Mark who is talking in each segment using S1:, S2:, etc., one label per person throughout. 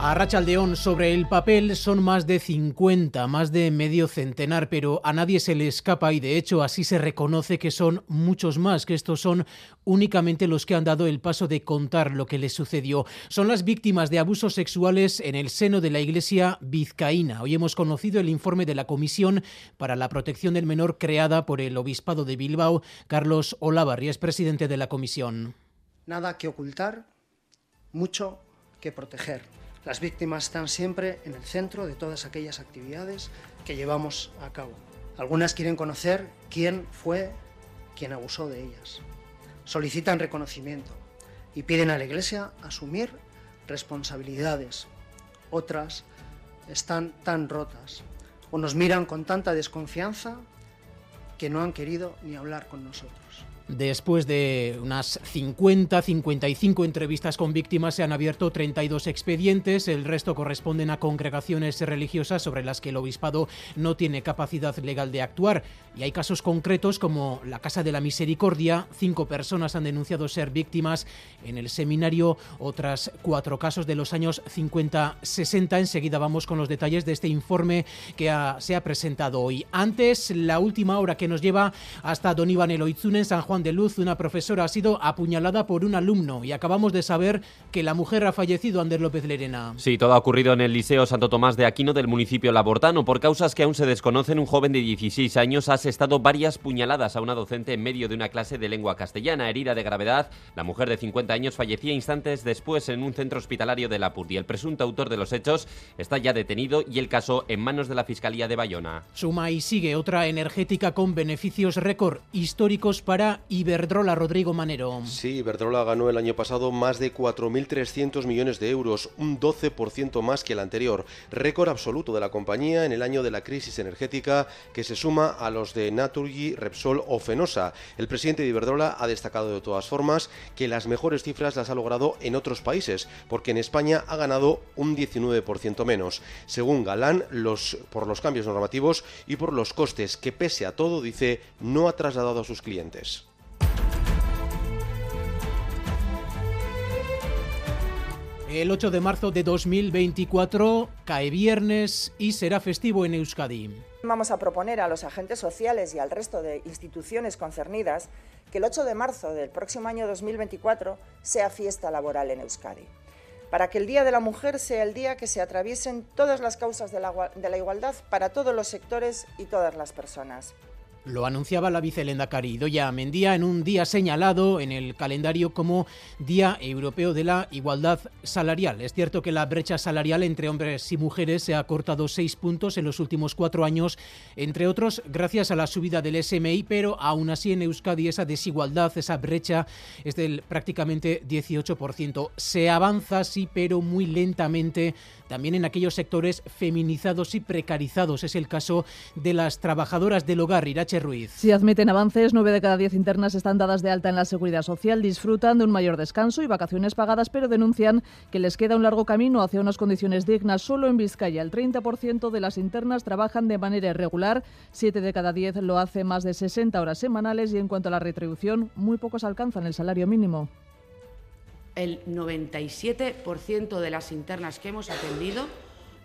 S1: A Rachaldeón, sobre el papel son más de 50, más de medio centenar, pero a nadie se le escapa y de hecho así se reconoce que son muchos más, que estos son únicamente los que han dado el paso de contar lo que les sucedió. Son las víctimas de abusos sexuales en el seno de la Iglesia vizcaína. Hoy hemos conocido el informe de la Comisión para la Protección del Menor creada por el Obispado de Bilbao. Carlos Olavarri es presidente de la comisión.
S2: Nada que ocultar, mucho que proteger. Las víctimas están siempre en el centro de todas aquellas actividades que llevamos a cabo. Algunas quieren conocer quién fue quien abusó de ellas. Solicitan reconocimiento y piden a la Iglesia asumir responsabilidades. Otras están tan rotas o nos miran con tanta desconfianza que no han querido ni hablar con nosotros.
S1: Después de unas 50, 55 entrevistas con víctimas, se han abierto 32 expedientes. El resto corresponden a congregaciones religiosas sobre las que el obispado no tiene capacidad legal de actuar. Y hay casos concretos como la Casa de la Misericordia. Cinco personas han denunciado ser víctimas en el seminario. Otras cuatro casos de los años 50-60. Enseguida vamos con los detalles de este informe que se ha presentado hoy. Antes, la última hora que nos lleva hasta Don Iván Eloizune en San Juan de Luz, una profesora ha sido apuñalada por un alumno y acabamos de saber que la mujer ha fallecido, Ander López Lerena.
S3: Sí, todo ha ocurrido en el Liceo Santo Tomás de Aquino del municipio Labortano. Por causas que aún se desconocen, un joven de 16 años ha asestado varias puñaladas a una docente en medio de una clase de lengua castellana. Herida de gravedad, la mujer de 50 años fallecía instantes después en un centro hospitalario de Lapurdi. El presunto autor de los hechos está ya detenido y el caso en manos de la Fiscalía de Bayona.
S1: Suma y sigue otra energética con beneficios récord históricos para Iberdrola, Rodrigo Manero.
S4: Sí, Iberdrola ganó el año pasado más de 4.300 millones de euros, un 12% más que el anterior. Récord absoluto de la compañía en el año de la crisis energética que se suma a los de Naturgy, Repsol o Fenosa. El presidente de Iberdrola ha destacado de todas formas que las mejores cifras las ha logrado en otros países, porque en España ha ganado un 19% menos. Según Galán, los, por los cambios normativos y por los costes que pese a todo, dice, no ha trasladado a sus clientes.
S1: El 8 de marzo de 2024 cae viernes y será festivo en Euskadi.
S5: Vamos a proponer a los agentes sociales y al resto de instituciones concernidas que el 8 de marzo del próximo año 2024 sea fiesta laboral en Euskadi, para que el Día de la Mujer sea el día que se atraviesen todas las causas de la, de la igualdad para todos los sectores y todas las personas.
S1: Lo anunciaba la vicelendacari Doya Mendía en un día señalado en el calendario como Día Europeo de la Igualdad Salarial. Es cierto que la brecha salarial entre hombres y mujeres se ha cortado seis puntos en los últimos cuatro años, entre otros gracias a la subida del SMI, pero aún así en Euskadi esa desigualdad, esa brecha es del prácticamente 18%. Se avanza, sí, pero muy lentamente también en aquellos sectores feminizados y precarizados. Es el caso de las trabajadoras del hogar, Ruiz.
S6: Si admiten avances, nueve de cada diez internas están dadas de alta en la seguridad social, disfrutan de un mayor descanso y vacaciones pagadas, pero denuncian que les queda un largo camino hacia unas condiciones dignas. Solo en Vizcaya, el 30% de las internas trabajan de manera irregular, siete de cada diez lo hace más de 60 horas semanales y en cuanto a la retribución, muy pocos alcanzan el salario mínimo
S7: el 97% de las internas que hemos atendido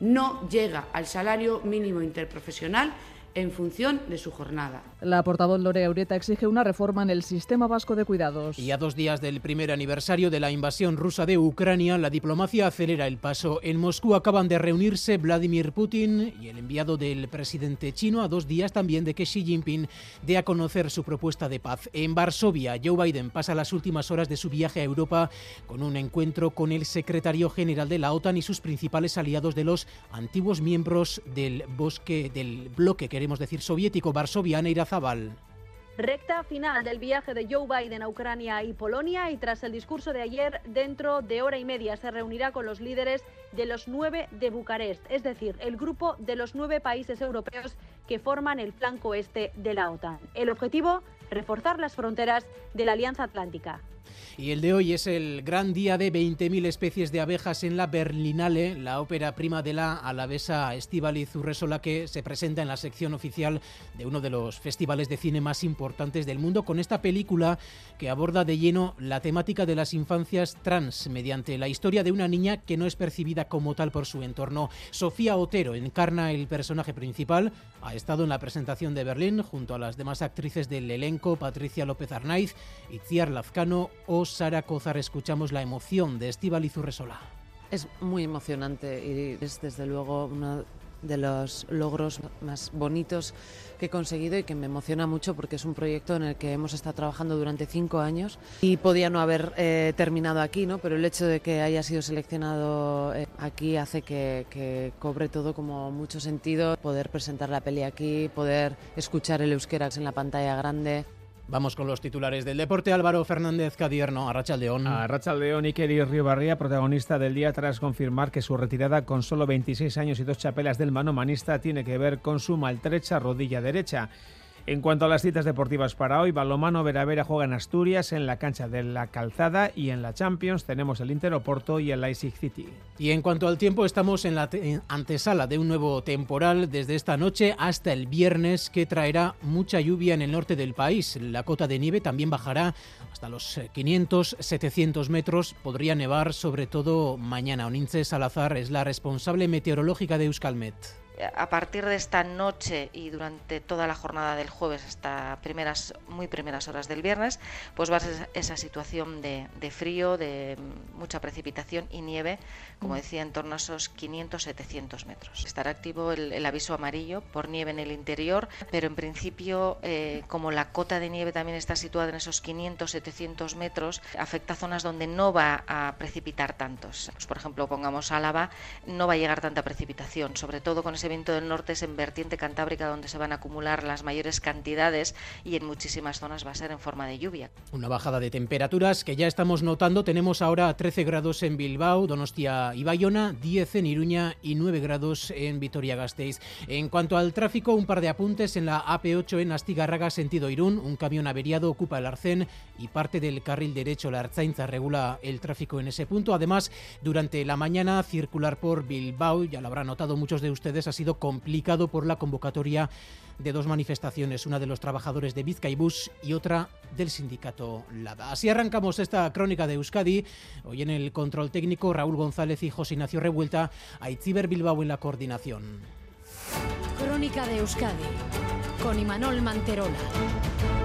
S7: no llega al salario mínimo interprofesional en función de su jornada.
S6: La portavoz Lore Aurieta exige una reforma en el sistema vasco de cuidados.
S1: Y a dos días del primer aniversario de la invasión rusa de Ucrania, la diplomacia acelera el paso. En Moscú acaban de reunirse Vladimir Putin y el enviado del presidente chino a dos días también de que Xi Jinping dé a conocer su propuesta de paz. En Varsovia, Joe Biden pasa las últimas horas de su viaje a Europa con un encuentro con el secretario general de la OTAN y sus principales aliados de los antiguos miembros del bosque del bloque que queremos decir soviético, Varsovia, Neira
S8: Recta final del viaje de Joe Biden a Ucrania y Polonia y tras el discurso de ayer, dentro de hora y media se reunirá con los líderes de los nueve de Bucarest, es decir, el grupo de los nueve países europeos que forman el flanco este de la OTAN. El objetivo, reforzar las fronteras de la Alianza Atlántica.
S1: Y el de hoy es el gran día de 20.000 especies de abejas en la Berlinale, la ópera prima de la alavesa Estíbaliz Urresola que se presenta en la sección oficial de uno de los festivales de cine más importantes del mundo con esta película que aborda de lleno la temática de las infancias trans mediante la historia de una niña que no es percibida como tal por su entorno. Sofía Otero encarna el personaje principal, ha estado en la presentación de Berlín junto a las demás actrices del elenco, Patricia López Arnaiz, Itziar Lazcano o Sara Cozar. Escuchamos la emoción de Estíbaliz Urresola.
S9: Es muy emocionante y es desde luego una de los logros más bonitos que he conseguido y que me emociona mucho porque es un proyecto en el que hemos estado trabajando durante cinco años y podía no haber eh, terminado aquí, ¿no? pero el hecho de que haya sido seleccionado eh, aquí hace que, que, cobre todo como mucho sentido, poder presentar la peli aquí, poder escuchar el euskera en la pantalla grande.
S1: Vamos con los titulares del deporte. Álvaro Fernández Cadierno, a León.
S10: A León, Iker Río protagonista del día tras confirmar que su retirada con solo 26 años y dos chapelas del manomanista tiene que ver con su maltrecha rodilla derecha. En cuanto a las citas deportivas para hoy, Balomano Veravera juega en Asturias, en la cancha de la Calzada y en la Champions tenemos el Inter Oporto y el Leipzig City.
S1: Y en cuanto al tiempo, estamos en la antesala de un nuevo temporal desde esta noche hasta el viernes que traerá mucha lluvia en el norte del país. La cota de nieve también bajará hasta los 500-700 metros. Podría nevar sobre todo mañana. Onince Salazar es la responsable meteorológica de Euskalmet
S11: a partir de esta noche y durante toda la jornada del jueves hasta primeras, muy primeras horas del viernes, pues va a ser esa situación de, frío, de mucha precipitación y nieve, como mm. decía, en torno a esos 500-700 metros. Estará activo el, aviso amarillo por nieve en el interior, pero en principio, eh, como la cota de nieve también está situada en esos 500-700 metros, afecta a zonas donde no va a precipitar tantos. Pues, por ejemplo, pongamos Álava, no va a llegar tanta precipitación, sobre todo con ese viento del norte es en vertiente cantábrica donde se van a acumular las mayores cantidades y en muchísimas zonas va a ser en forma de lluvia.
S1: Una bajada de temperaturas que ya estamos notando. Tenemos ahora 13 grados en Bilbao, Donostia y Bayona, 10 en Iruña y 9 grados en Vitoria-Gasteiz. En cuanto al tráfico, un par de apuntes en la AP8 en Astigarraga, sentido Irún. Un camión averiado ocupa el arcén y parte del carril derecho. La Arzainza regula el tráfico en ese punto. Además, durante la mañana, circular por Bilbao, ya lo habrán notado muchos de ustedes, ha sido complicado por la convocatoria de dos manifestaciones, una de los trabajadores de Bus y otra del sindicato LADA. Así arrancamos esta crónica de Euskadi. Hoy en el control técnico Raúl González y José Ignacio Revuelta, a Itziber Bilbao en la coordinación.
S12: Crónica de Euskadi con Imanol Manterola.